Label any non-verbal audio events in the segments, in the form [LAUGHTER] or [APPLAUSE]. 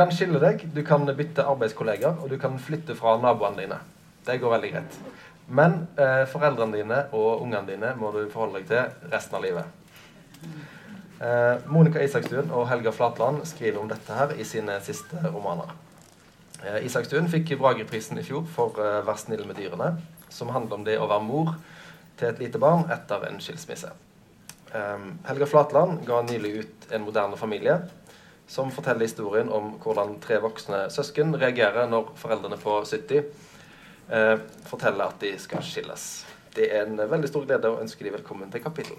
Kan skille deg, du kan bytte arbeidskollegaer, og du kan flytte fra naboene dine. Det går veldig greit. Men eh, foreldrene dine og ungene dine må du forholde deg til resten av livet. Eh, Monica Isakstuen og Helga Flatland skriver om dette her i sine siste romaner. Eh, Isakstuen fikk Bragerprisen i fjor for eh, 'Vær snill med dyrene', som handler om det å være mor til et lite barn etter en skilsmisse. Eh, Helga Flatland ga nylig ut 'En moderne familie', som forteller historien om hvordan tre voksne søsken reagerer når foreldrene på 70 eh, forteller at de skal skilles. Det er en veldig stor glede å ønske de velkommen til kapittel.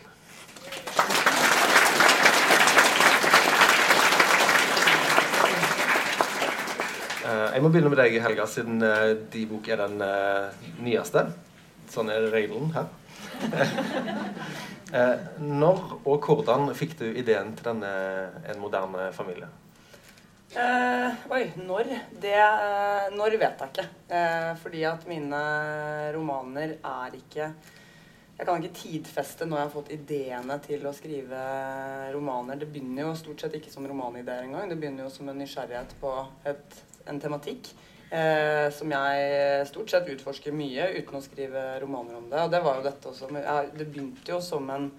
Eh, jeg må begynne med deg, Helga, siden eh, din bok er den eh, nyeste. Sånn er regelen her. Eh, når og hvordan fikk du ideen til denne En moderne familie? Eh, oi, når? Det eh, Når vet jeg ikke. Eh, fordi at mine romaner er ikke Jeg kan ikke tidfeste når jeg har fått ideene til å skrive romaner. Det begynner jo stort sett ikke som romanideer engang. Det begynner jo som en nysgjerrighet på et, en tematikk. Eh, som jeg stort sett utforsker mye uten å skrive romaner om det. Og det var jo dette også. jeg- Det begynte jo som en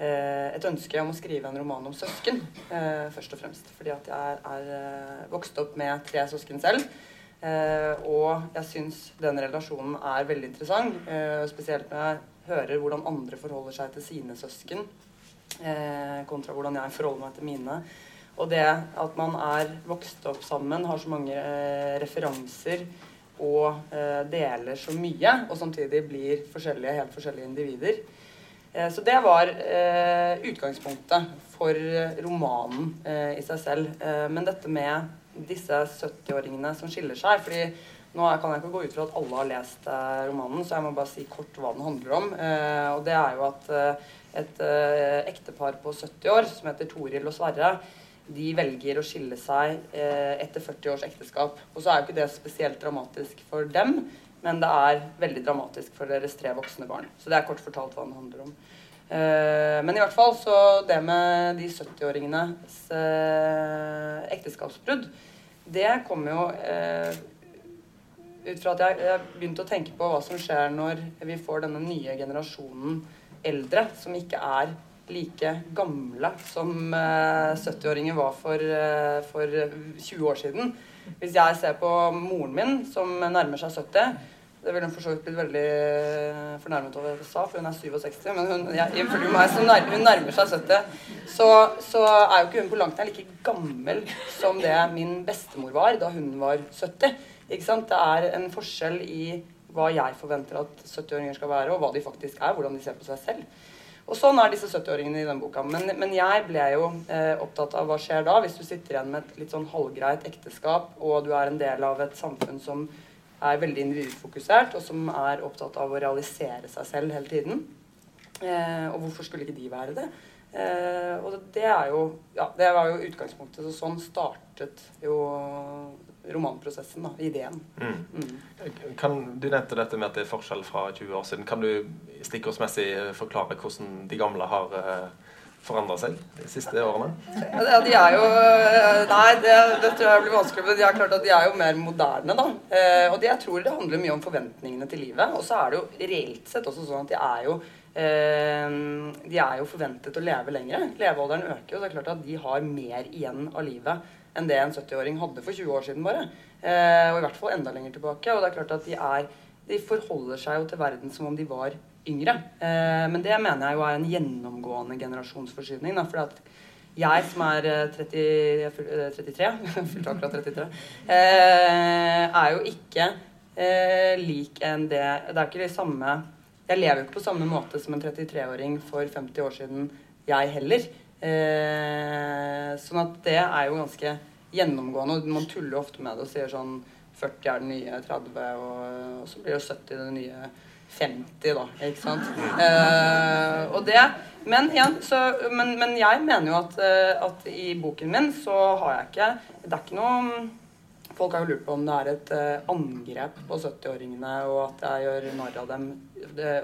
eh, et ønske om å skrive en roman om søsken, eh, først og fremst. Fordi at jeg er, er eh, vokst opp med tre søsken selv. Eh, og jeg syns den relasjonen er veldig interessant. Eh, spesielt når jeg hører hvordan andre forholder seg til sine søsken, eh, kontra hvordan jeg forholder meg til mine. Og det at man er vokst opp sammen, har så mange eh, referanser og eh, deler så mye, og samtidig blir forskjellige, helt forskjellige individer. Eh, Så det var utgangspunktet for romanen i seg selv. Men dette med disse 70-åringene som skiller seg fordi nå kan jeg ikke gå ut fra at alle har lest romanen, så jeg må bare si kort hva den handler om. Og det er jo at et ektepar på 70 år som heter Toril og Sverre, de velger å skille seg eh, etter 40 års ekteskap. Og så er jo ikke det spesielt dramatisk for dem, men det er veldig dramatisk for deres tre voksne barn. Så det er kort fortalt hva den handler om. Eh, men i hvert fall så det med de 70-åringenes eh, ekteskapsbrudd, det kommer jo eh, ut fra at jeg, jeg begynte å tenke på hva som skjer når vi får denne nye generasjonen eldre, som ikke er like gamle som eh, 70-åringer var for, eh, for 20 år siden. Hvis jeg ser på moren min, som nærmer seg 70 det ville hun for så vidt blitt veldig eh, fornærmet over at jeg sa, for hun er 67. Men hun, jeg, ifølge meg så nær, hun nærmer seg 70. Så, så er jo ikke hun på langt nær like gammel som det min bestemor var da hun var 70. Ikke sant? Det er en forskjell i hva jeg forventer at 70-åringer skal være, og hva de faktisk er. Hvordan de ser på seg selv. Og sånn er disse 70-åringene i den boka. Men, men jeg ble jo eh, opptatt av hva skjer da, hvis du sitter igjen med et litt sånn halvgreit ekteskap, og du er en del av et samfunn som er veldig individfokusert, og som er opptatt av å realisere seg selv hele tiden. Eh, og hvorfor skulle ikke de være det? Eh, og det er jo Ja, det var jo utgangspunktet. Så sånn startet jo romanprosessen, da. Ideen. Mm. Kan, du nevnte dette med at det er forskjell fra 20 år siden. Kan du stikkordsmessig forklare hvordan de gamle har eh, forandra seg de siste årene? Ja, det- de er jo eh, Nei, det, det tror jeg blir vanskelig. Men de er klart at de er jo mer moderne, da. Eh, og det, jeg tror det handler mye om forventningene til livet. Og så er det jo reelt sett også sånn at de er jo De er jo forventet å leve lenger. Levealderen øker og Det er klart at de har mer igjen av livet enn det en 70-åring hadde for 20 år siden bare. Eh, og i hvert fall enda lenger tilbake. Og det er klart at de er De forholder seg jo til verden som om de var yngre. Eh, men det mener jeg jo er en gjennomgående generasjonsforskyvning. For at jeg som er eh, 30, jeg fyl- eh, 33, [LAUGHS] fylte akkurat 33, eh, er jo ikke eh, lik en det Det er ikke de samme Jeg lever jo ikke på samme måte som en 33-åring for 50 år siden, jeg heller. Eh, sånn at det er jo ganske gjennomgående. og Man tuller jo ofte med det og sier sånn 40 er det nye 30, og, og så blir jo 70 det nye 50, da. Ikke sant? Eh, og det men, igjen, så, men, men jeg mener jo at, eh, at i boken min så har jeg ikke Det er ikke noe Folk har jo lurt på om det er et eh, angrep på 70-åringene, og at jeg gjør narr av dem. Det,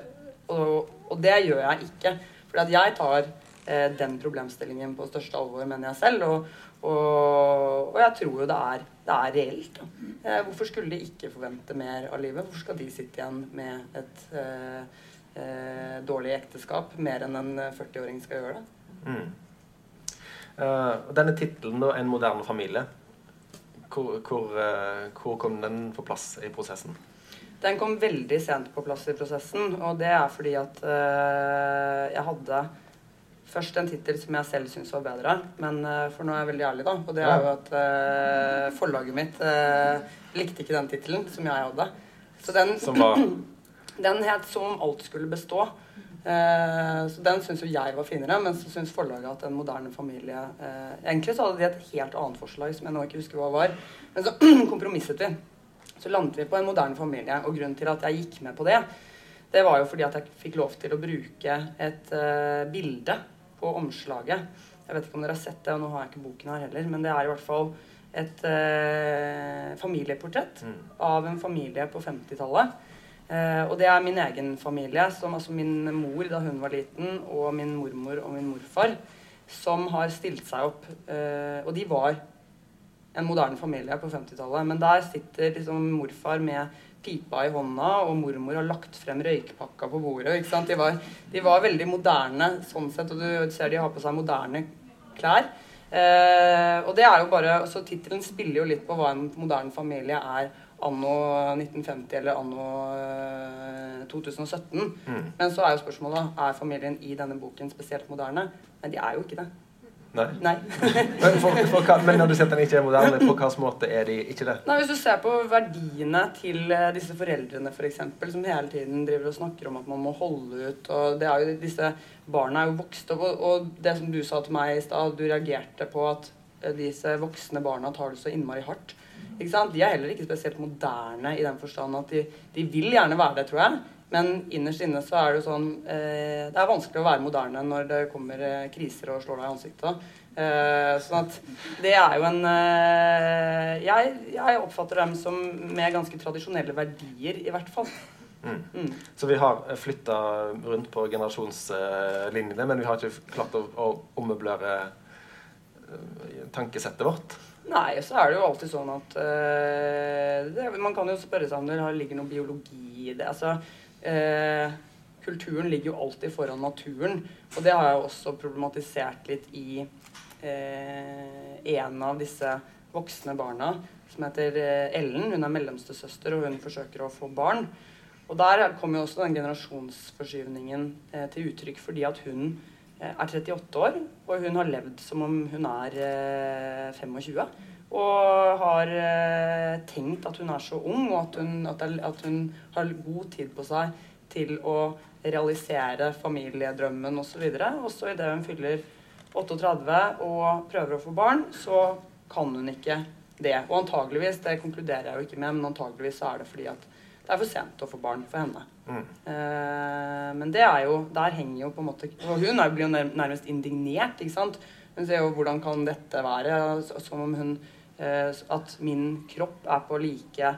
og, og det gjør jeg ikke. For jeg tar eh, den problemstillingen på største alvor, mener jeg selv. Og, og, og jeg tror jo det er, det er reelt. Eh, hvorfor skulle de ikke forvente mer av livet? Hvorfor skal de sitte igjen med et eh, eh dårlig ekteskap mer enn en 40-åring skal gjøre det? Mm. Uh, denne tittelen, 'En moderne familie', hvor, hvor, uh, hvor kom den på plass i prosessen? Den kom veldig sent på plass i prosessen, og det er fordi at uh, jeg hadde først en tittel som jeg selv syns var bedre, men uh, for nå er jeg veldig ærlig, da. Og det er jo at uh, forlaget mitt likte ikke den tittelen som jeg hadde. Så den, som var? [CLEARS THROAT] den het 'Som om alt skulle bestå'. Så den syns jo jeg var finere, men så syns forlaget at En moderne familie Egentlig så hadde de et helt annet forslag som jeg nå ikke husker hva var, men så [CLEARS THROAT] kompromisset vi. Så landet vi på en moderne familie. Og grunnen til at jeg gikk med på det, det var jo fordi at jeg fikk lov til å bruke et eh, bilde på omslaget. Jeg vet ikke om dere har sett det, og nå har jeg ikke boken her heller, men det er i hvert fall et eh, familieportrett mm. av en familie på 50-tallet. Eh, og det er min egen familie, som altså min mor da hun var liten, og min mormor og min morfar, som har stilt seg opp. og de var en moderne familie på 50-tallet. Men der sitter liksom morfar med pipa i hånda, og mormor har lagt frem røykpakka på bordet. ikke sant? De var, de var veldig moderne sånn sett, og du ser de har på seg moderne klær. Eh, og det er jo bare, så Tittelen spiller jo litt på hva en moderne familie er anno 1950 eller anno eh, 2017. Mm. Men så er jo spørsmålet er familien i denne boken spesielt moderne. Men de er jo ikke det. Nei. Nei. [LAUGHS] men, for, for, men, når du sier at den ikke er moderne, på hvilken måte er de ikke det? Nei, Hvis du ser på verdiene til eh, disse foreldrene for eksempel, som hele tiden driver og snakker om at man må holde ut og det er jo, Disse barna er jo vokst opp, og, og det som du sa til meg i stad, du reagerte på at eh, disse voksne barna tar det så innmari hardt. Ikke sant? De er heller ikke spesielt moderne i den forstand at de, de vil gjerne være det, tror jeg. Men innerst inne så er det jo sånn eh, Det er vanskelig å være moderne når det kommer eh, kriser og slår deg i ansiktet. Eh, sånn at det er jo en eh, jeg, jeg, oppfatter dem som med ganske tradisjonelle verdier, i hvert fall. Mm. Mm. Så vi har flytta rundt på generasjonslinjene, men vi har ikke klart å, å ommøblere eh, tankesettet vårt? Nei, så er det jo alltid sånn at uh, det, Man kan jo spørre seg om det ligger noe biologi i det. Altså, uh, kulturen ligger jo alltid foran naturen. Og det har jeg også problematisert litt i uh, en av disse voksne barna, som heter Ellen. Hun er mellomste søster, og hun forsøker å få barn. Og der kommer jo også den generasjonsforskyvningen til uttrykk fordi at hun er 38 år, og hun har levd som om hun er 25. Eh, og har eh, tenkt at hun er så ung, og at hun, at, hun har god tid på seg til å realisere familiedrømmen osv. Og så idet hun fyller 38 og prøver å få barn, så kan hun ikke det. Og antageligvis, det konkluderer jeg jo ikke med, men antageligvis så er det fordi at det er for sent å få barn for henne. Mm. Eh, men det er jo Der henger jo på en måte Og hun blir jo nærmest indignert, ikke sant. Hun ser jo hvordan kan dette være? Som om hun Eh, at min kropp er på like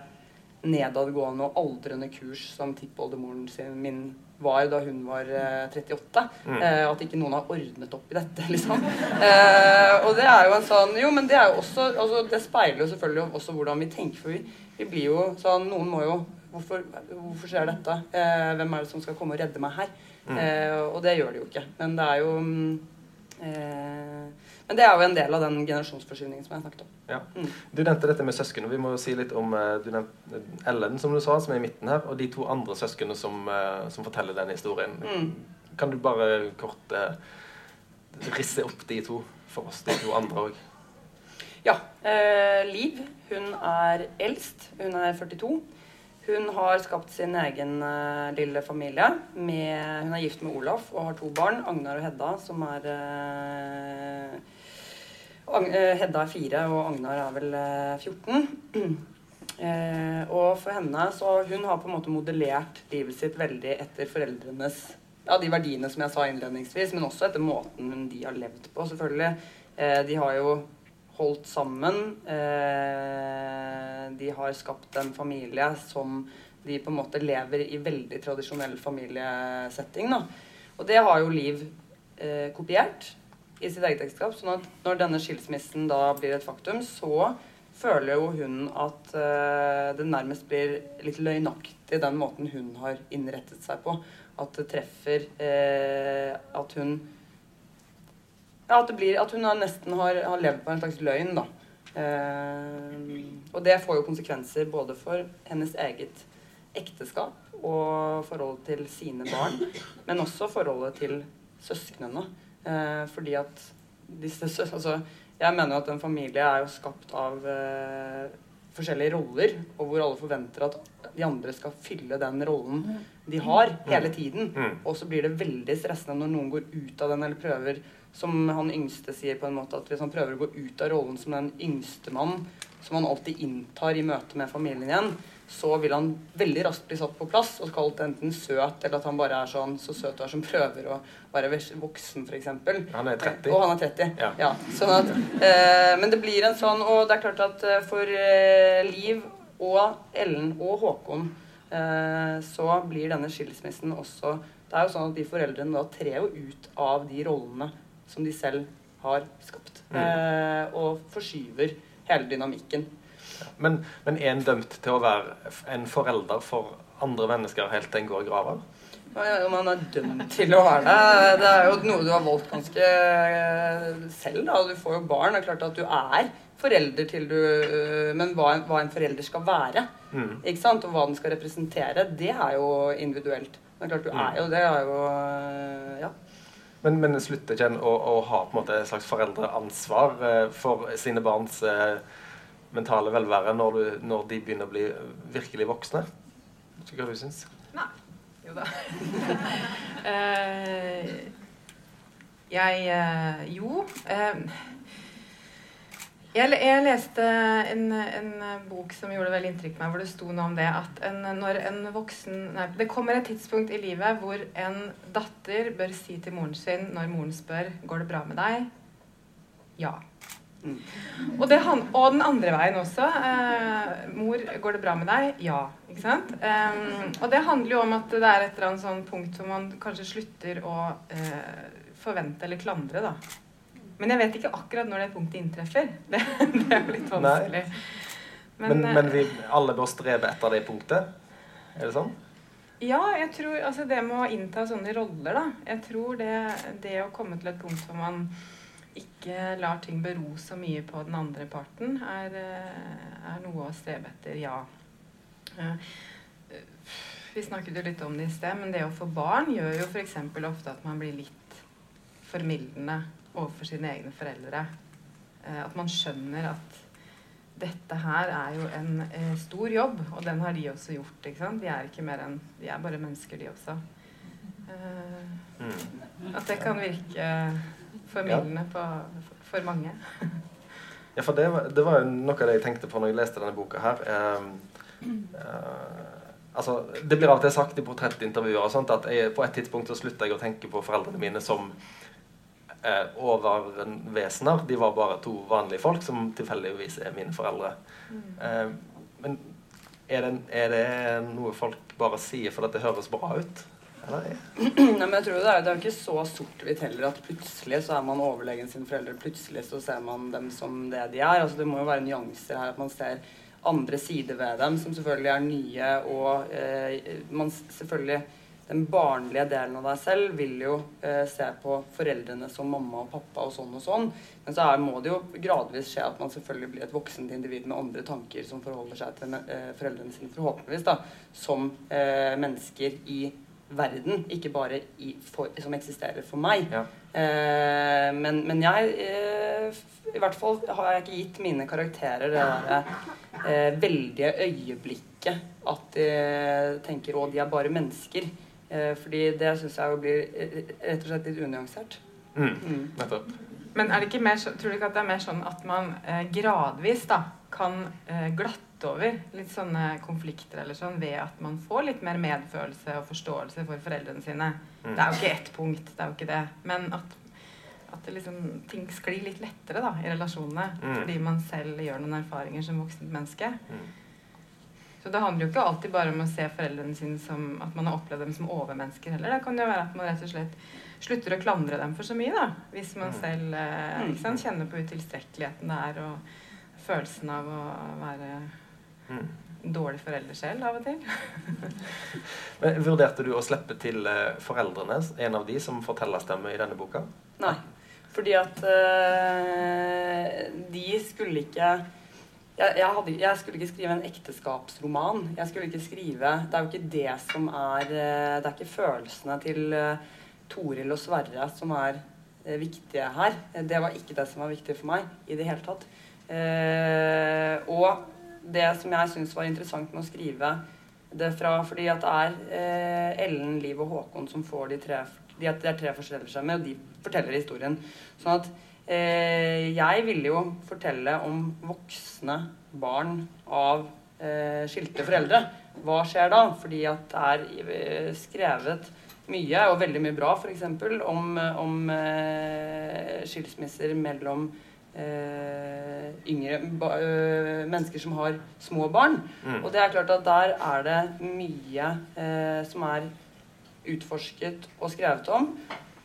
nedadgående og aldrende kurs som tippoldemoren min var da hun var 38. Eh, mm. Eh, at ikke noen har ordnet opp i dette, [LAUGHS] liksom. og det er jo en sånn Jo, men det er jo også altså, Det speiler jo selvfølgelig også hvordan vi tenker. For vi, vi blir jo sånn Noen må jo Hvorfor, hvorfor skjer dette? hvem er det som skal komme og redde meg her? Mm. og det gjør det jo ikke. Men det er jo eh, men det er jo en del av den generasjonsforskyvningen som jeg snakket om. Ja. Mm. Du nevnte dette med søsken, og vi må jo si litt om eh, du nevnte Ellen, som du sa, som er i midten her, og de to andre søsknene som, eh, som forteller den historien. Mm. Kan du bare kort eh, risse opp de to for oss, de to andre òg? Ja. Eh, Liv, hun er eldst. Hun er 42. Hun har skapt sin egen uh, lille familie. Med, hun er gift med Olaf og har to barn, Agnar og Hedda, som er uh, Eh, Hedda er fire, og Agnar er vel 14. [CLEARS THROAT] Eh, og for henne så Hun har på en måte modellert livet sitt veldig etter foreldrenes Ja, de verdiene som jeg sa innledningsvis, men også etter måten de har levd på, selvfølgelig. De har jo holdt sammen. de har skapt en familie som de på en måte lever i veldig tradisjonell familiesetting. Da. Og det har jo Liv eh, kopiert i sitt eget ekteskap. sånn at når denne skilsmissen da blir et faktum, så føler jo hun at eh, det nærmest blir litt løgnaktig den måten hun har innrettet seg på. At det treffer eh, At hun Ja, at det blir At hun har nesten har, har levd på en slags løgn, da. Eh, og det får jo konsekvenser både for hennes eget ekteskap og forholdet til sine barn, men også forholdet til søsknene. Eh, fordi at disse søs... Altså, jeg mener jo at en familie er jo skapt av eh, forskjellige roller, og hvor alle forventer at de andre skal fylle den rollen de har, hele tiden. Mm. Og så blir det veldig stressende når noen går ut av den eller prøver, som han yngste sier på en måte, at hvis han prøver å gå ut av rollen som den yngste mann, som han alltid inntar i møte med familien igjen, så vil han veldig raskt bli satt på plass og kalt enten søt, eller at han bare er sånn så søt du er som prøver å være voksen, f.eks. Han er 30. Og han er 30. Ja. Ja. sånn at, eh, men det blir en sånn Og det er klart at eh, for eh, Liv og Ellen og Håkon eh, så blir denne skilsmissen også Det er jo sånn at de foreldrene da trer jo ut av de rollene som de selv har skapt. Mm. Eh, og forskyver hele dynamikken. Men, men er en dømt til å være en forelder for andre mennesker helt til en går i grava? Om man er dømt til å være det Det er jo noe du har valgt ganske eh, selv. da, Du får jo barn. Det er klart at du er forelder til du øh, Men hva en, hva en forelder skal være, Mm. ikke sant? og hva den skal representere, det er jo individuelt. Det er klart du er jo det. er jo Ja. Men, men slutter ikke en å, å ha på en måte et slags foreldreansvar eh, for sine barns eh, mentale velvære når, du, når de begynner å bli virkelig voksne? Vet ikke hva du syns? Nei. Jo da. [LAUGHS] Eh, jeg Jo. Jeg, jeg leste en, en bok som gjorde veldig inntrykk på meg, hvor det sto noe om det at en, når en voksen Nei, det kommer et tidspunkt i livet hvor en datter bør si til moren sin når moren spør går det bra med deg, ja. Mm. Og, det, han- og den andre veien også. Eh, mor, går det bra med deg? Ja. Ikke sant? Em, og det handler jo om at det er et eller annet sånn punkt hvor man kanskje slutter å eh, forvente eller klandre, da. Men jeg vet ikke akkurat når det punktet inntreffer. [LAUGHS] Det, det er jo litt vanskelig. Men, men, men vi alle bør strebe etter det punktet? Er det sånn? Ja, jeg tror altså det med å innta sånne roller, da. Jeg tror det, det å komme til et punkt hvor man ikke lar ting bero så mye på den andre parten, er, eh, er noe å strebe etter, ja. Eh, Vi snakket jo litt om det i sted, men det å få barn gjør jo f.eks. ofte at man blir litt formildende overfor sine egne foreldre. Eh, At man skjønner at dette her er jo en eh, stor jobb, og den har de også gjort. ikke sant? De er ikke mer enn De er bare mennesker, de også. Eh, Mm. at det kan virke formildende på, for mange. [LAUGHS] Ja, for det var, det var jo noe av det jeg tenkte på når jeg leste denne boka her. Eh, eh, altså, det blir av og til sagt i portrettintervjuer og sånt at jeg, på et tidspunkt så slutta jeg å tenke på foreldrene mine som eh, overvesener. De var bare to vanlige folk som tilfeldigvis er mine foreldre. Eh, men er det, er det noe folk bare sier fordi det høres bra ut? Eller? [CLEARS THROAT] Nei, men jeg tror det er, det er ikke så sort-hvitt heller at plutselig så er man overlegen sine foreldre. Plutselig så ser man dem som det de er. Altså Det må jo være nyanser her. At man ser andre sider ved dem som selvfølgelig er nye. Og eh, man selvfølgelig Den barnlige delen av deg selv vil jo eh, se på foreldrene som mamma og pappa og sånn og sånn. Men så er, må det jo gradvis skje at man selvfølgelig blir et voksent individ med andre tanker som forholder seg til eh, foreldrene sine, forhåpentligvis, da, som eh, mennesker i verden, ikke bare i, for, som eksisterer for meg. Ja. Eh, men, men jeg eh, I hvert fall har jeg ikke gitt mine karakterer det derre eh, veldige øyeblikket at de tenker 'å, de er bare mennesker'. Eh, fordi det syns jeg blir eh, rett og slett litt unyansert. Mm. Mm. Nettopp. Men er det ikke mer, tror du ikke at det er mer sånn at man eh, gradvis da kan eh, glatte over litt sånne konflikter eller sånn ved at man får litt mer medfølelse og forståelse for foreldrene sine? Mm. Det er jo ikke ett punkt, det er jo ikke det. Men at, at det liksom, ting sklir litt lettere da, i relasjonene Mm. fordi man selv gjør noen erfaringer som voksent menneske. Mm. Så det handler jo ikke alltid bare om å se foreldrene sine som at man har opplevd dem som overmennesker heller. Det kan jo være at man rett og slett slutter å klandre dem for så mye, da. Hvis man Mm. selv eh, Mm. ikke sant, kjenner på utilstrekkeligheten det er, og følelsen av å være Mm. dårlig forelder selv av og til. [LAUGHS] Men Vurderte du å slippe til eh, foreldrene, en av de som fortellerstemme i denne boka? Nei. Fordi at øh, de skulle ikke jeg, jeg, hadde, jeg skulle ikke skrive en ekteskapsroman. Jeg skulle ikke skrive Det er jo ikke det som er eh, Det er ikke følelsene til uh, Toril og Sverre som er eh, viktige her. Det var ikke det som var viktig for meg i det hele tatt. Eh, og det som jeg syns var interessant med å skrive det fra Fordi at det er eh, Ellen, Liv og Håkon som får de tre de er, tre foreldreskjemmer, og de forteller historien. Sånn at eh, jeg ville jo fortelle om voksne barn av eh, skilte foreldre. Hva skjer da? Fordi at det er eh, skrevet mye, og veldig mye bra, f.eks. om, om eh, skilsmisser mellom eh, yngre eh, mennesker som har små barn. Mm. Og det er klart at der er det mye eh, som er utforsket og skrevet om.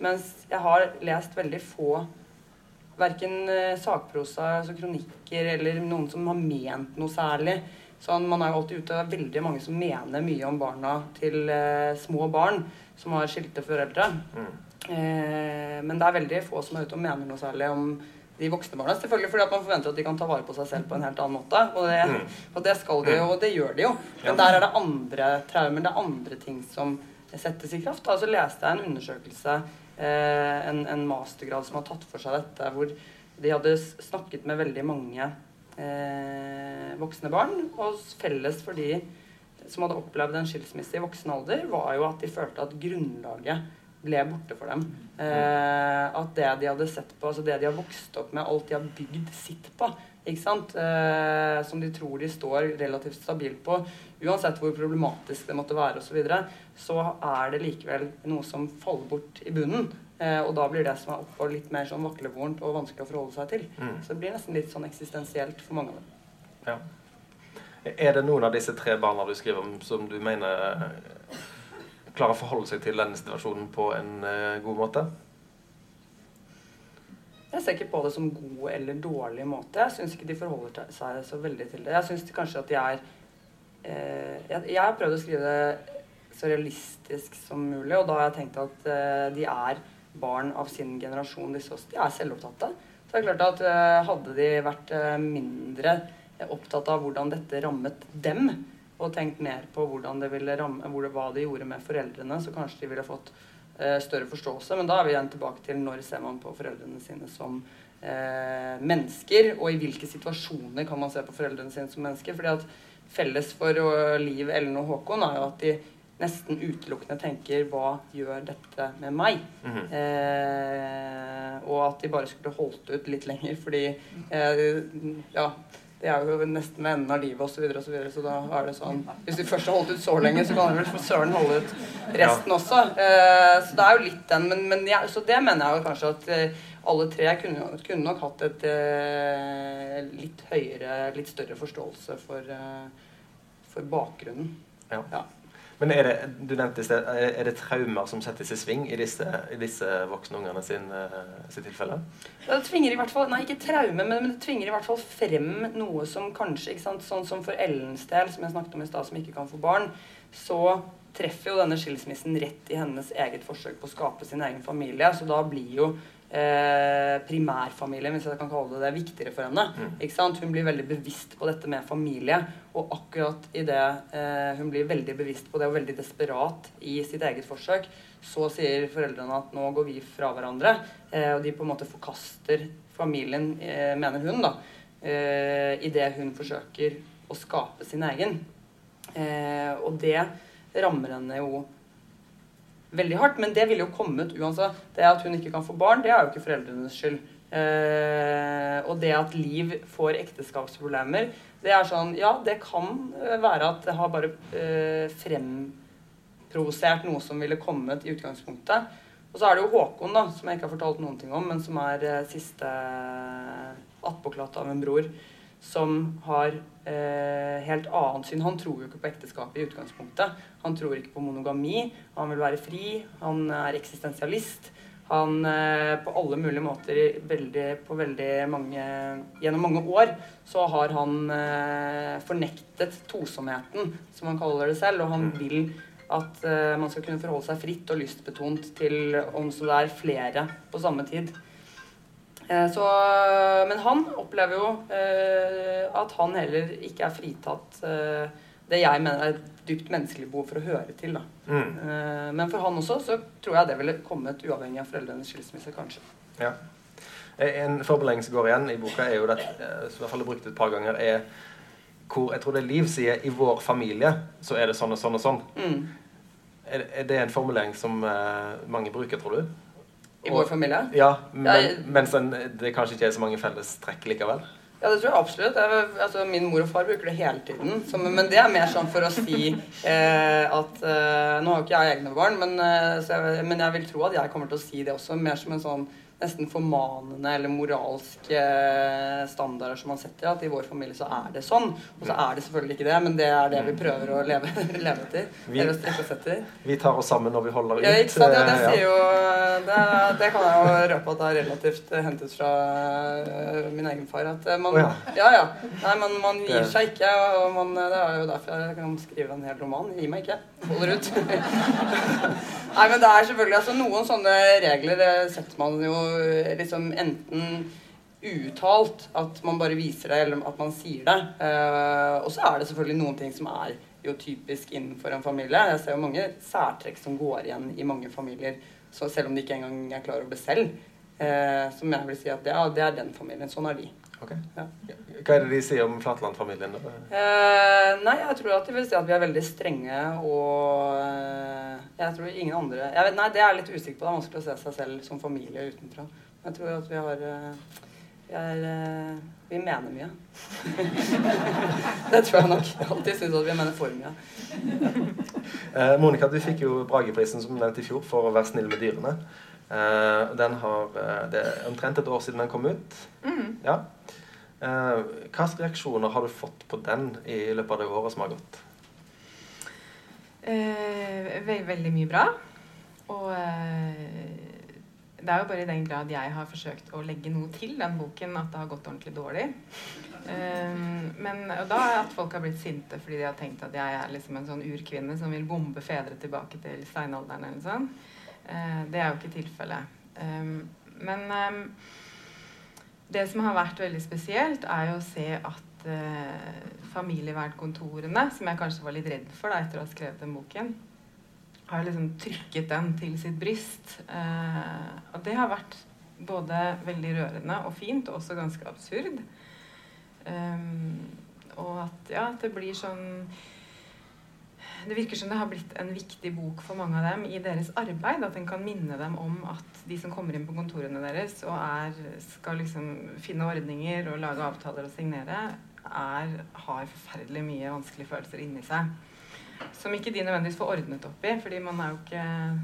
Mens jeg har lest veldig få verken eh, sakprosa, altså kronikker, eller noen som har ment noe særlig. Sånn, man er jo alltid ute, det er veldig mange som mener mye om barna til eh, små barn som har skilte foreldre. Mm. Eh, men det er veldig få som er ute og mener noe særlig om de voksne barna. Selvfølgelig fordi at man forventer at de kan ta vare på seg selv på en helt annen måte. Og det, Mm. og det skal de jo, og det gjør de jo. Men der er det andre traumer, det er andre ting som settes i kraft. Da så leste jeg en undersøkelse, en, en mastergrad som har tatt for seg dette, hvor de hadde snakket med veldig mange eh, voksne barn. Og felles for de som hadde opplevd en skilsmisse i voksen alder, var jo at de følte at grunnlaget ble borte for dem. Eh, at det de hadde sett på, altså det de har vokst opp med, alt de har bygd sitt på, ikke sant? Eh, som de tror de står relativt stabilt på, uansett hvor problematisk det måtte være osv., så, videre, så er det likevel noe som faller bort i bunnen. Eh, og da blir det som er oppå, litt mer sånn vaklevorent og vanskelig å forholde seg til. Mm. Så det blir nesten litt sånn eksistensielt for mange av dem. Ja. Er det noen av disse tre barna du skriver om, som du mener eh, klarer å forholde seg til denne situasjonen på en eh, god måte? Jeg ser ikke på det som god eller dårlig måte. Jeg syns ikke de forholder seg så veldig til det. Jeg syns kanskje at de er eh, jeg, har prøvd å skrive det så realistisk som mulig, og da har jeg tenkt at eh, de er barn av sin generasjon, disse også. De er selvopptatte. Så det er klart at eh, hadde de vært eh, mindre opptatt av hvordan dette rammet dem, og tenkt mer på hvordan det ville ramme, hvor det, hva det gjorde med foreldrene, så kanskje de ville fått større forståelse. Men da er vi igjen tilbake til når ser man på foreldrene sine som eh, mennesker, og i hvilke situasjoner kan man se på foreldrene sine som mennesker. fordi at felles for Liv, Ellen og Håkon er jo at de nesten utelukkende tenker 'hva gjør dette med meg'? Mhm. Eh, og at de bare skulle holdt ut litt lenger, fordi eh, ja, det er jo nesten ved enden av livet osv. Så, videre, og så, videre, så da er det sånn Hvis de først har holdt ut så lenge, så kan de vel for søren holde ut resten også. Eh, så det er jo litt den. Men, men ja, så det mener jeg jo kanskje at eh, alle tre kunne, kunne nok hatt et eh, litt høyere, litt større forståelse for, eh, for bakgrunnen. Ja. Ja. Men er det, du nevnte er det traumer som settes i sving i disse, i disse voksne ungene sin, eh, sitt tilfelle? Ja, Det tvinger i hvert fall, nei ikke traume, men, men det tvinger i hvert fall frem noe som kanskje ikke sant, Sånn som for Ellens del, som jeg snakket om i stad, som ikke kan få barn, så treffer jo denne skilsmissen rett i hennes eget forsøk på å skape sin egen familie. Så da blir jo eh, primærfamilien, hvis jeg kan kalle det det, viktigere for henne. Mm. Ikke sant? Hun blir veldig bevisst på dette med familie. Og akkurat i det eh, hun blir veldig bevisst på det og veldig desperat i sitt eget forsøk, så sier foreldrene at nå går vi fra hverandre. Eh, og de på en måte forkaster familien, eh, mener hun, da, eh, idet hun forsøker å skape sin egen. Eh, og det rammer henne jo veldig hardt. Men det ville jo kommet uansett. Det at hun ikke kan få barn, det er jo ikke foreldrenes skyld. Eh, og det at Liv får ekteskapsproblemer, det er sånn Ja, det kan være at det har bare eh, fremprovosert noe som ville kommet i utgangspunktet. Og så er det jo Håkon, da, som jeg ikke har fortalt noen ting om, men som er eh, siste attpåklatt av en bror, som har eh, helt annet syn. Han tror jo ikke på ekteskapet i utgangspunktet. Han tror ikke på monogami. Han vil være fri. Han er eksistensialist. Han eh, på alle mulige måter veldig, på veldig mange Gjennom mange år så har han eh, fornektet tosomheten, som han kaller det selv, og han Mm. vil at eh, man skal kunne forholde seg fritt og lystbetont til om så det er flere på samme tid. Eh, så, men han opplever jo eh, at han heller ikke er fritatt eh, det jeg mener er et dypt menneskelig behov for å høre til. Mm. Eh, men for han også så tror jeg det ville kommet uavhengig av foreldrenes skilsmisse, kanskje. Ja. En formulering som går igjen i boka, er jo det, som i hvert fall er brukt et par ganger, er hvor jeg tror det er Liv sier 'i vår familie så er det sånn og sånn og sånn'. Mm. Er, det en formulering som mange bruker, tror du? I vår familie? Ja, men, Jeg- mens den, det kanskje ikke er så mange felles trekk likevel? Ja, det tror jeg absolutt. Jeg, altså, min mor og far bruker det hele tiden. Så, men det er mer sånn for å si [LAUGHS] eh, at eh, Nå har jo ikke jeg egne barn, men, eh, jeg, men jeg vil tro at jeg kommer til å si det også. Mer som en sånn nesten formanende eller moralske standarder som man setter. At i vår familie så er det sånn. Og så er det selvfølgelig ikke det, men det er det vi prøver å leve, [LAUGHS] leve etter. Vi- Eller å strekke oss etter. Vi tar oss sammen når vi holder ut. Ja, ikke sant? Ja, det eh, sier jo Det, det kan jeg jo røpe at det er relativt eh, hentet fra eh, min egen far. At eh, man ja. Ja, ja. Nei, men man gir seg ikke. Og man, det er jo derfor jeg kan skrive en hel roman. Gi meg ikke. Holder ut. [LAUGHS] Nei, men det er selvfølgelig altså Noen sånne regler eh, setter man jo eh, liksom enten uuttalt, at man bare viser det, eller at man sier det. Eh, og så er det selvfølgelig noen ting som er jo typisk innenfor en familie. Jeg ser jo mange særtrekk som går igjen i mange familier, selv om de ikke engang er klar over det selv. Eh, som jeg vil si at ja, det er den familien. Sånn er de. Ok. Ja. Hva er det de sier om Flatland-familien? Eh, nei, jeg tror at de vil si at vi er veldig strenge og eh, Jeg tror ingen andre vet, Nei, det er jeg litt usikker på. Det er vanskelig å se seg selv som familie utenfra. Men jeg tror at vi har eh, vi, er, eh, vi mener mye. [LAUGHS] det tror jeg nok. Jeg alltid syns at vi mener for mye. Monica, du fikk jo Brageprisen som nevnt i fjor for å være snill med dyrene. Eh, den har, eh, det er omtrent et år siden den kom ut. Mm. Ja. Eh, hva reaksjoner har du fått på den i løpet av det året som har gått? Eh, ve veldig mye bra. Og eh, det er jo bare i den grad jeg har forsøkt å legge noe til den boken, at det har gått ordentlig dårlig. Eh, men, og da er at folk har blitt sinte fordi de har tenkt at jeg er liksom en sånn urkvinne som vil bombe fedre tilbake til steinalderen eller sånn. Eh, det er jo ikke tilfellet. Eh, men eh, det som har vært veldig spesielt, er jo å se at eh, familievernkontorene, som jeg kanskje var litt redd for da, etter å ha skrevet den boken, har liksom trykket den til sitt bryst. Eh, og det har vært både veldig rørende og fint, og også ganske absurd. Um, og at ja, det blir sånn Det virker som det har blitt en viktig bok for mange av dem i deres arbeid. At den kan minne dem om at de som kommer inn på kontorene deres og er, skal liksom finne ordninger og lage avtaler og signere, er, har forferdelig mye vanskelige følelser inni seg. Som ikke de nødvendigvis får ordnet opp i, fordi man er ikke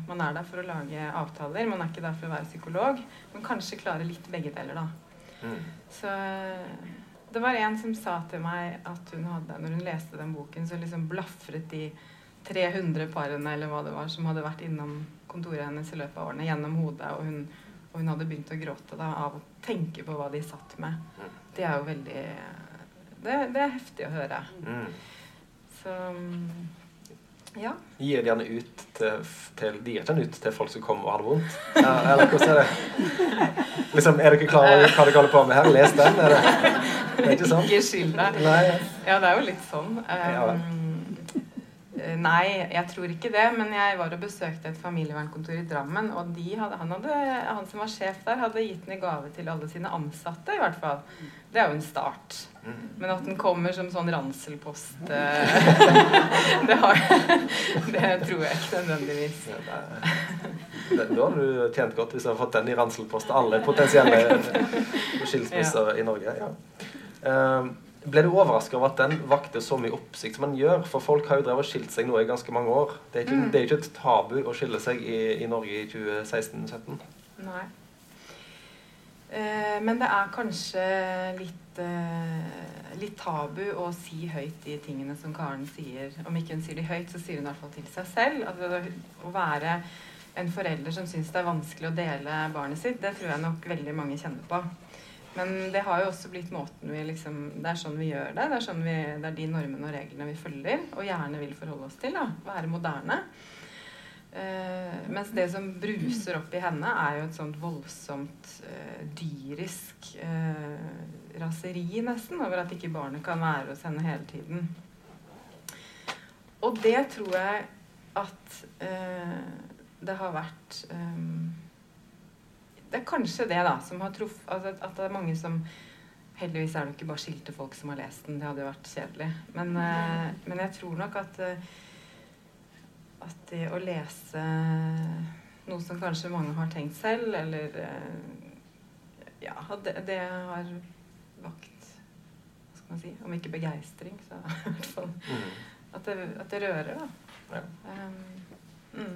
Man er der for å lage avtaler, man er ikke der for å være psykolog. Men kanskje klare litt begge deler, da. Mm. Så det var en som sa til meg at hun hadde, når hun leste den boken, så liksom blafret de 300 parene eller hva det var, som hadde vært innom kontoret hennes i løpet av årene, gjennom hodet. Og hun, og hun hadde begynt å gråte da, av å tenke på hva de satt med. Det er jo veldig Det, det er heftig å høre. Mm. Så ja. Gir de gjerne ut til, til De gir den ut til folk som kommer og har det vondt? Ja, eller hvordan er det? Liksom, Er dere klar over hva dere holder på med her? Les den. Er det, det er ikke sånn? Ikke skyld deg. Ja, det er jo litt sånn. Um, eh, nei, jeg tror ikke det. Men jeg var og besøkte et familievernkontor i Drammen, og de hadde, han, hadde, han som var sjef der, hadde gitt den i gave til alle sine ansatte, i hvert fall. Det er jo en start. Mm. Men at den kommer som sånn ranselpost eh, [LAUGHS] det, har, det tror jeg ikke nødvendigvis. Da har du tjent godt hvis du har fått den i ranselpost til alle potensielle [LAUGHS] skilsmisser i Norge. Ja. Um, ble du overraska over at den vakte så mye oppsikt som den gjør? For folk har jo drevet og skilt seg nå i ganske mange år. Det er ikke, Mm. det er ikke et tabu å skille seg i, i Norge i 2016-2017. Nei. Eh, men det er kanskje litt, eh, litt tabu å si høyt de tingene som Karen sier. Om ikke hun sier de høyt, så sier hun i hvert fall til seg selv. Altså, å være en forelder som syns det er vanskelig å dele barnet sitt, det tror jeg nok veldig mange kjenner på. Men det har jo også blitt måten vi liksom Det er sånn vi gjør det. Det er, sånn vi, det er de normene og reglene vi følger og gjerne vil forholde oss til. da, Være moderne. Uh, mens det som bruser opp i henne, er jo et sånt voldsomt uh, dyrisk uh, raseri, nesten, over at ikke barnet kan være hos henne hele tiden. Og det tror jeg at det har vært um, Det er kanskje det da som har truff, altså At det er mange som Heldigvis er det ikke bare skilte folk som har lest den. Det hadde jo vært kjedelig. Men, men jeg tror nok at at det å lese noe som kanskje mange har tenkt selv, eller uh, Ja, det, det har vakt Hva skal man si Om ikke begeistring, så [LAUGHS] i hvert fall mm. at, det, at, det, rører, da. Ja. Um, mm.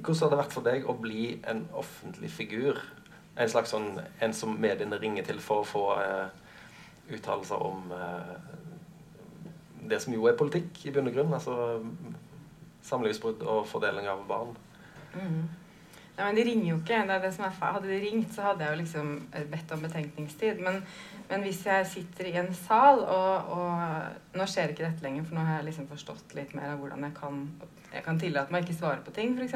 Hvordan har det vært for deg å bli en offentlig figur? En slags sånn En som mediene ringer til for å få uh, uttalelser om uh, det som jo er politikk, i bunn og grunn. Altså samlivsbrudd og fordeling av barn. Mm. Nei, men De ringer jo ikke. det er det som er Hadde de ringt, så hadde jeg jo liksom eh, bedt om betenkningstid. Men, men hvis jeg sitter i en sal, og, og, Nå skjer ikke dette lenger, for nå har jeg liksom forstått litt mer av hvordan jeg kan Jeg kan tillate meg ikke svare på ting, f.eks.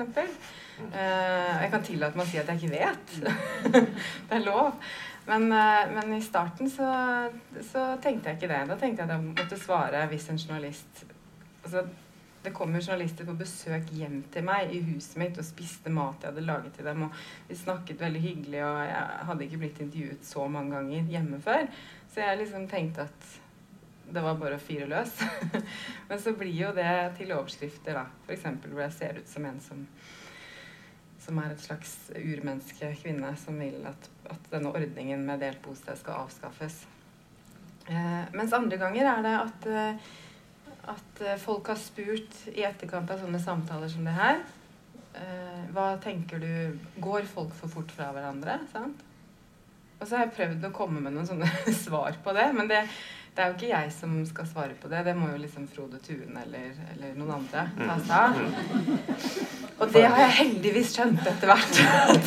Mm. Uh, jeg kan tillate meg å si at jeg ikke vet. [LAUGHS] det er lov. Men, uh, men i starten så, så, tenkte jeg ikke det. Da tenkte jeg at jeg måtte svare hvis en journalist altså det kom jo journalister på besøk hjem til meg i huset mitt og spiste mat jeg hadde laget til dem. Og vi snakket veldig hyggelig, og jeg hadde ikke blitt intervjuet så mange ganger hjemme før. Så jeg liksom tenkte at det var bare å fyre løs. [LAUGHS] Men så blir jo det til overskrifter, da. F.eks. hvor jeg ser ut som en som, som er et slags urmenneske, kvinne, som vil at, at denne ordningen med delt bosted skal avskaffes. Eh, mens andre ganger er det at eh, at eh, folk har spurt i etterkant av sånne samtaler som det her uh, Hva tenker du Går folk for fort fra hverandre? Sant? Og så har jeg prøvd å komme med noen sånne [LAUGHS] svar på det. Men det, det, er jo ikke jeg som skal svare på det. Det må jo liksom Frode Tuen eller, eller noen andre ta seg av. Og det har jeg heldigvis skjønt etter hvert.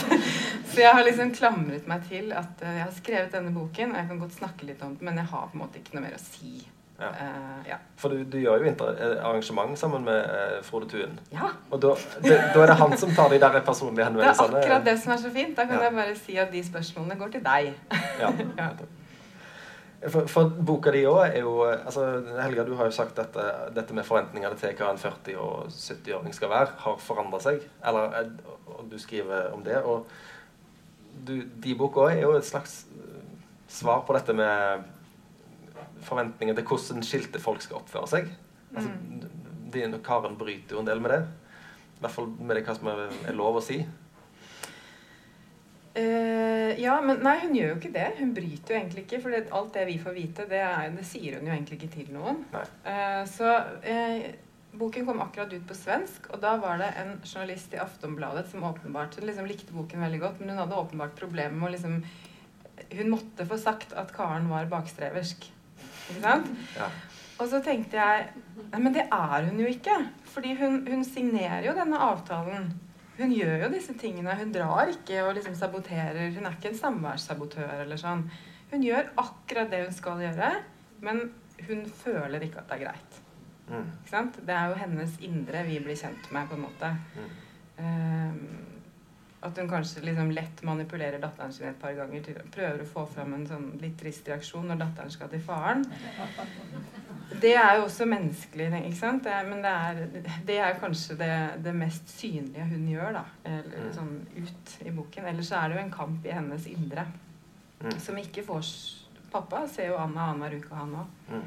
[LAUGHS] så jeg har liksom klamret meg til at eh, jeg har skrevet denne boken, og jeg kan godt snakke litt om den, men jeg har på en måte ikke noe mer å si ja. Uh, ja. For du, du, gjør jo eh, arrangement sammen med uh, Frode Tuen. Ja. Og da, det, da, er det han som tar de der personlige henvendelsene? Det er akkurat det som er så fint. Da kan jeg bare si at de spørsmålene går til deg. ja. [LAUGHS] For, for, boka di òg er jo altså, Helga, du har jo sagt at dette med forventningene til hva en 40- og 70-åring skal være, har forandra seg. Eller, du skriver om det. Og du, de boka er jo et slags svar på dette med forventninger til hvordan skilte folk skal oppføre seg. Altså, mm. Karen bryter jo en del med det. I hvert fall med det hva som er, er lov å si. Uh, ja, men nei, hun gjør jo ikke det. Hun bryter jo egentlig ikke. For alt det vi får vite, det, er, det sier hun jo egentlig ikke til noen. Uh, så uh, boken kom akkurat ut på svensk, og da var det en journalist i Aftonbladet som åpenbart Hun liksom likte boken veldig godt, men hun hadde åpenbart problemer med å liksom Hun måtte få sagt at Karen var bakstreversk. Ikke sant? Ja. Og så tenkte jeg Nei, men det er hun jo ikke. Fordi hun, hun, signerer jo denne avtalen. Hun gjør jo disse tingene. Hun drar ikke og liksom saboterer. Hun er ikke en samværssabotør eller sånn. Hun gjør akkurat det hun skal gjøre, men hun føler ikke at det er greit. Mm. Ikke sant? Det er jo hennes indre vi blir kjent med, på en måte. Mm. Um, at hun kanskje liksom lett manipulerer datteren sin et par ganger. Til, prøver å få fram en sånn litt trist reaksjon når datteren skal til faren. Det er jo også menneskelig, ikke sant? Det er, men det er, det er kanskje det, det, mest synlige hun gjør, da. Eller, mm. sånn ut i boken. Ellers så er det jo en kamp i hennes indre mm. som ikke får Pappa ser jo Anna annenhver uke, han òg. Mm.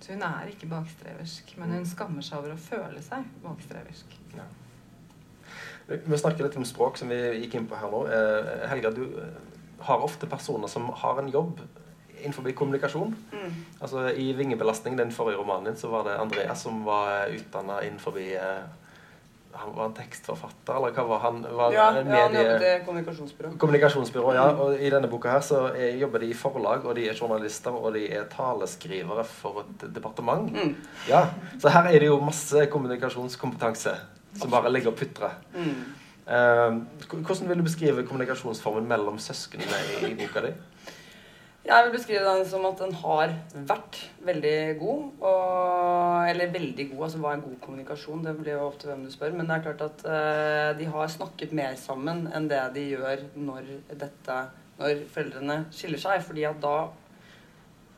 Så hun er ikke bakstreversk. Men hun skammer seg over å føle seg bakstreversk. Ja. Vi snakker litt om språk, som vi gikk inn på her nå. Eh, Helga, du eh, har ofte personer som har en jobb innenfor kommunikasjon. Mm. Altså I 'Vingebelastning', den forrige romanen din, så var det Andreas som var utdanna innenfor eh, han var en tekstforfatter, eller hva var han? Var Ja, en ja, han jobbet i kommunikasjonsbyrå. Kommunikasjonsbyrå, ja. Og i denne boka her så er, jobber de i forlag, og de er journalister, og de er taleskrivere for et departement. Mm. Ja, Så her er det jo masse kommunikasjonskompetanse som bare ligger og putrer. Mm. Eh, hvordan vil du beskrive kommunikasjonsformen mellom søsknene i, i boka di? Jeg vil beskrive den som at den har vært veldig god. Og, eller veldig god, altså hva er god kommunikasjon? Det blir jo opp til hvem du spør. Men det er klart at uh, de har snakket mer sammen enn det de gjør når, dette, når foreldrene skiller seg. fordi at da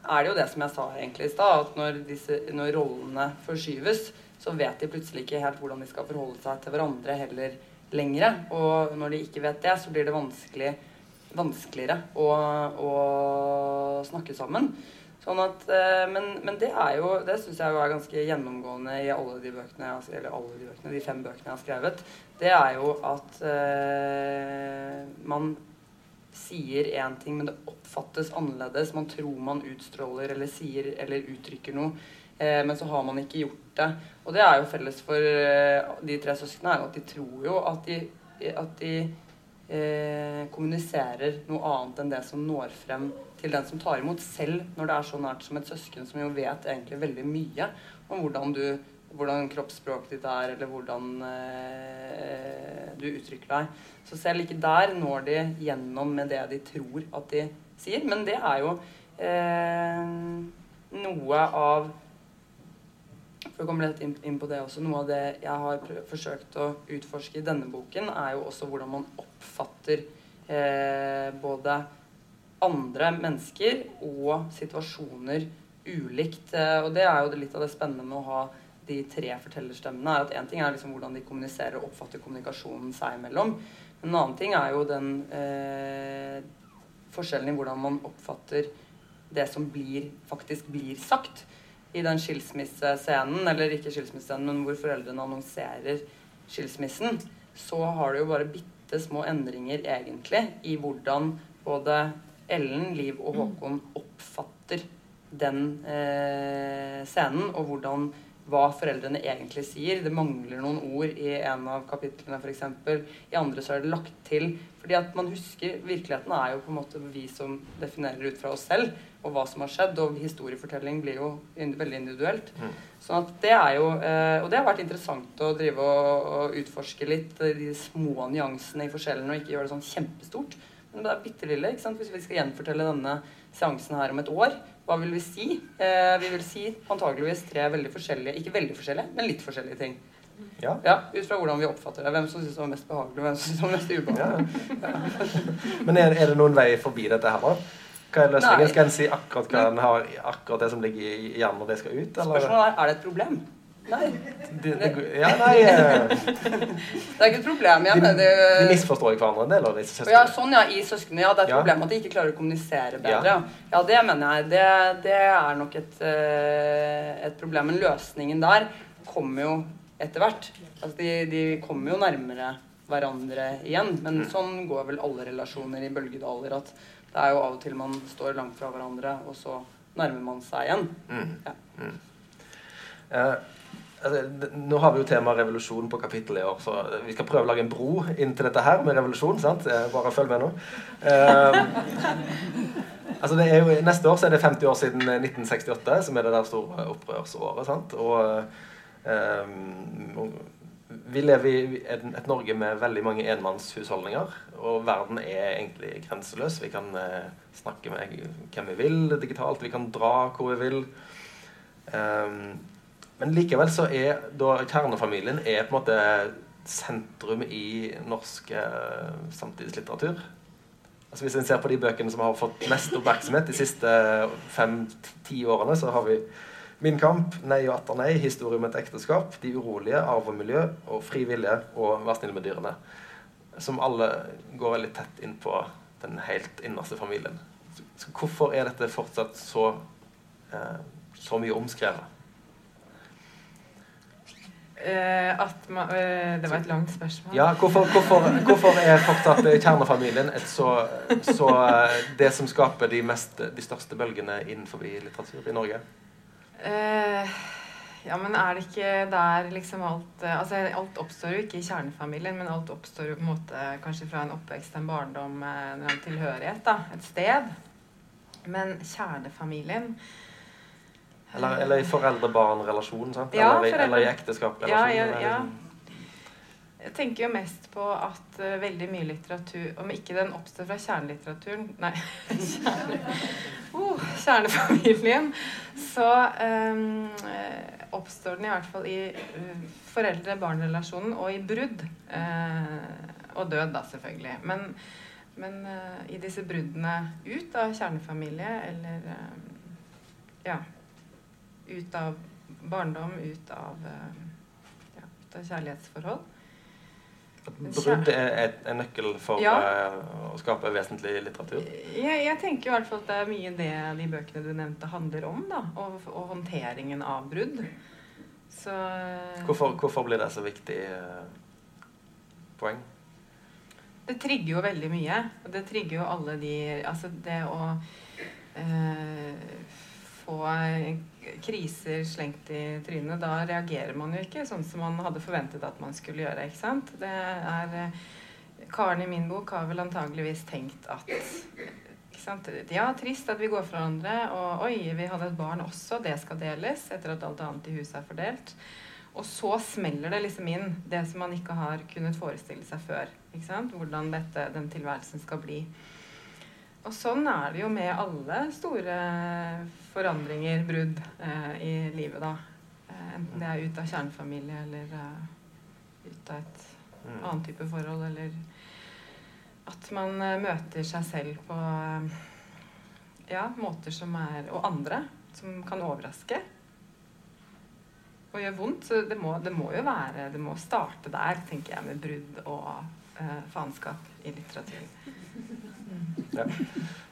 er det jo det som jeg sa egentlig i stad, at når, disse, når rollene forskyves, så vet de plutselig ikke helt hvordan de skal forholde seg til hverandre heller lengre. Og når de ikke vet det, så blir det vanskelig vanskeligere å, å snakke sammen. Sånn at, eh, men, men det er jo, det syns jeg jo er ganske gjennomgående i alle de bøkene, eller alle de bøkene, de fem bøkene jeg har skrevet. Det er jo at eh, man sier én ting, men det oppfattes annerledes. Man tror man utstråler eller sier eller uttrykker noe, men så har man ikke gjort det. Og det er jo felles for eh, de tre søsknene, at de tror jo at de, at de eh, kommuniserer noe annet enn det som når frem til den som tar imot, selv når det er så nært som et søsken som jo vet egentlig veldig mye om hvordan du hvordan kroppsspråket ditt er, eller hvordan eh, du uttrykker deg. Så selv ikke der når de gjennom med det de tror at de sier. Men det er jo eh, noe av for å komme litt inn, på det også, Noe av det jeg har forsøkt å utforske i denne boken, er jo også hvordan man oppfatter eh, både andre mennesker og situasjoner ulikt. Eh, og det er jo litt av det spennende med å ha de tre fortellerstemmene. er at En ting er liksom hvordan de kommuniserer og oppfatter kommunikasjonen seg imellom. Men en annen ting er jo den eh, forskjellen i hvordan man oppfatter det som blir, faktisk blir sagt i den skilsmissescenen, eller ikke skilsmissescenen, men hvor foreldrene annonserer skilsmissen, så har du jo bare bitte små endringer egentlig i hvordan både Ellen, Liv og Håkon oppfatter den eh, scenen, og hvordan hva foreldrene egentlig sier. Det mangler noen ord i en av kapitlene f.eks. I andre så er det lagt til. Fordi at man husker Virkeligheten er jo på en måte vi som definerer ut fra oss selv og hva som har skjedd. Og historiefortelling blir jo veldig individuelt. Mm. Sånn at det er jo eh, Og det har vært interessant å drive og, og utforske litt eh, de små nyansene i forskjellene, og ikke gjøre det sånn kjempestort. Men det er bitte lille. ikke sant? Hvis vi skal gjenfortelle denne seansen her om et år, hva vil vi si? Eh, vi vil si antageligvis tre veldig forskjellige Ikke veldig forskjellige, men litt forskjellige ting. Ja. Ja, Ut fra hvordan vi oppfatter det. Hvem som syns det var mest behagelig, og hvem som syns det var mest ubehagelig. Men er, er det noen vei forbi dette her, da? Hva er løsningen? Nei. Skal en si akkurat hva en har, akkurat det som ligger i hjernen når det skal ut? Eller? Spørsmålet er er det et problem. Nei, Det, det, ja, nei eh, det er ikke et problem. Jeg De, mener de misforstår hverandre, en del av disse ja, sånn ja, i søsknene. Ja, det er et Ja. problem at de ikke klarer å kommunisere bedre. Ja. Ja, ja det mener jeg. Det, det er nok et, eh, et problem. Men løsningen der kommer jo etter hvert. Altså, de, de kommer jo nærmere hverandre igjen. Men Mm. sånn går vel alle relasjoner i bølgedaler. At det er jo av og til man står langt fra hverandre, og så nærmer man seg igjen. Mm. Ja. Mm. Eh, altså, nå har vi jo tema revolusjon på kapittelet i år, så vi skal prøve å lage en bro inn til dette her med revolusjon. sant? Eh, bare følg med nå. Eh, [LAUGHS] altså det er jo, neste år så er det 50 år siden 1968, som er det der store opprørsåret. sant? Og eh, vi lever i et Norge med veldig mange enmannshusholdninger, og verden er egentlig grenseløs. Vi kan eh, snakke med hvem vi vil digitalt, vi kan dra hvor vi vil. Um, men likevel så er da kjernefamilien er på en måte sentrum i norsk eh, samtidslitteratur. Altså Hvis en ser på de bøkene som har fått mest oppmerksomhet de siste fem-ti årene, så har vi Min kamp, Nei og atter nei, Historie om et ekteskap, De urolige, Arv og miljø og Fri vilje og Vær snill med dyrene. Som alle går veldig tett inn på den helt innerste familien. Så, hvorfor er dette fortsatt så, eh, så mye omskrevet? Eh, at man, eh, det var et langt spørsmål. Ja, hvorfor, hvorfor, hvorfor er fortsatt kjernefamilien et så, så eh, det som skaper de, mest, de største bølgene innenfor litteratur i Norge? Eh, Ja, men er det ikke der liksom alt Altså alt oppstår jo ikke i kjernefamilien, men alt oppstår jo på en måte kanskje fra en oppvekst, en barndom, en tilhørighet, da. Et sted. Men kjernefamilien Eller, eller i foreldre-barn-relasjon, sant? Ja, eller, foreldre- eller i ekteskap-relasjon. Ja, ja, ja. Jeg tenker jo mest på at uh, veldig mye litteratur Om ikke den oppstår fra kjernelitteraturen Nei, [LAUGHS] kjerne, uh, kjernefamilien. Så eh, oppstår den i hvert fall i uh, foreldre-barn-relasjonen og i brudd. Og død, da, selvfølgelig. Men, men i disse bruddene ut av kjernefamilie, eller ja Ut av barndom, ut av, eh, ja, ut av kjærlighetsforhold. Brudd er en nøkkel for Ja. eh, å skape vesentlig litteratur. Jeg, jeg tenker i hvert fall at det er mye det de bøkene du nevnte handler om, da. Og, og håndteringen av brudd. Så Hvorfor, hvorfor blir det så viktig eh, poeng? Det trigger jo veldig mye. Og det trigger jo alle de Altså det å eh, få kriser slengt i trynet, da reagerer man jo ikke sånn som man hadde forventet at man skulle gjøre. ikke sant? Det er eh, Karen i min bok har vel antageligvis tenkt at? Ja, trist at vi går fra hverandre, og oi, vi hadde et barn også, det skal deles, etter at alt annet i huset er fordelt. Og så smeller det liksom inn det som man ikke har kunnet forestille seg før. Ikke sant? Hvordan dette, den tilværelsen skal bli. Og sånn er det jo med alle store forandringer, brudd, eh, i livet, da. Eh, enten det er ut av kjernefamilie eller eh, ut av et Mm. annen type forhold, eller at man møter seg selv på ja, måter som er Og andre som kan overraske. Og gjøre vondt. Så det må, det må jo være Det må starte der, tenker jeg, med brudd og eh, faenskap i litteratur. Ja.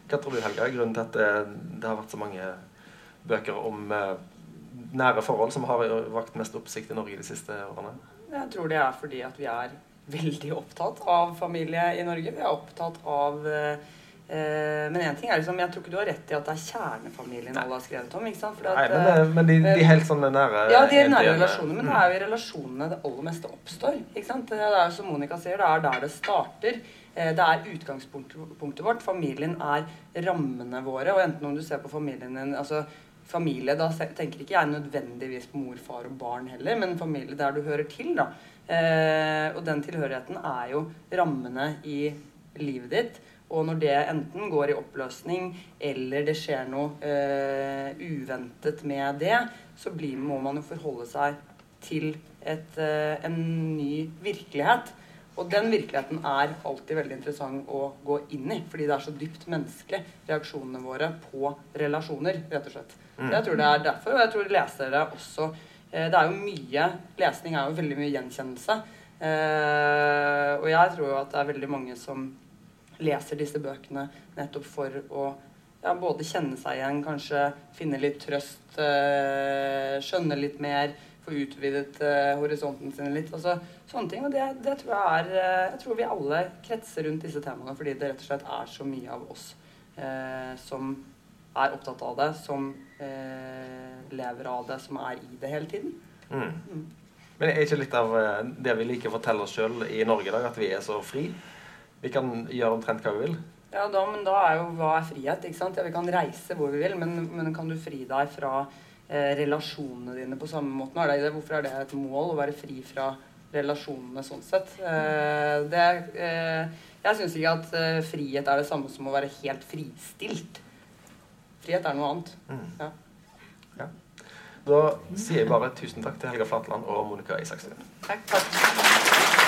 Hva tror du, Helga, er grunnen til at det, det har vært så mange bøker om eh, nære forhold som har vakt mest oppsikt i Norge de siste årene? Jeg tror det er fordi at vi er veldig opptatt av familie i Norge. Vi er opptatt av eh, eh, Men én ting er liksom Jeg tror ikke du har rett i at det er kjernefamilien alle har skrevet om. ikke? Fordi Nei, men, det, men de, de helt sånne nære Ja, de er nære relasjoner, men det er jo i relasjonene det aller meste oppstår. ikke sant? Det er jo som Monica sier, det er der det starter. Eh, Det er utgangspunktet vårt. Familien er rammene våre. Og enten om du ser på familien din altså Familie, da tenker ikke jeg nødvendigvis på mor, far og barn heller, men familie der du hører til, da. Eh, og den tilhørigheten er jo rammene i livet ditt. Og når det enten går i oppløsning, eller det skjer noe eh, uventet med det, så blir, må man jo forholde seg til et, eh, en ny virkelighet. Og den virkeligheten er alltid veldig interessant å gå inn i, fordi det er så dypt menneskelig, reaksjonene våre på relasjoner, rett og slett. Mm. Jeg tror det er derfor, og jeg tror lesere også eh, Det er jo mye Lesning er jo veldig mye gjenkjennelse. Eh, og jeg tror jo at det er veldig mange som leser disse bøkene nettopp for å ja, både kjenne seg igjen, kanskje finne litt trøst, eh, skjønne litt mer, få utvidet uh, horisonten sin litt. Altså, sånne ting. Og det, det tror jeg er uh, Jeg tror vi alle kretser rundt disse temaene fordi det rett og slett er så mye av oss uh, som er opptatt av det, som lever av det, som er i det hele tiden. Mm. Mm. Men er ikke litt av det vi liker å fortelle oss sjøl i Norge i dag, at vi er så fri? Vi kan gjøre omtrent hva vi vil. Ja, da, men da er jo hva er frihet? ikke sant? Ja, Vi kan reise hvor vi vil, men, men kan du fri deg fra relasjonene dine på samme måte? Er det, hvorfor er det et mål å være fri fra relasjonene sånn sett? Eh, det, eh, jeg syns ikke at eh, frihet er det samme som å være helt fristilt. Frihet er noe annet. Mm. Ja. Ja. Da sier jeg bare tusen takk til Helga Flatland og Monica Isaksen. Takk. Takk.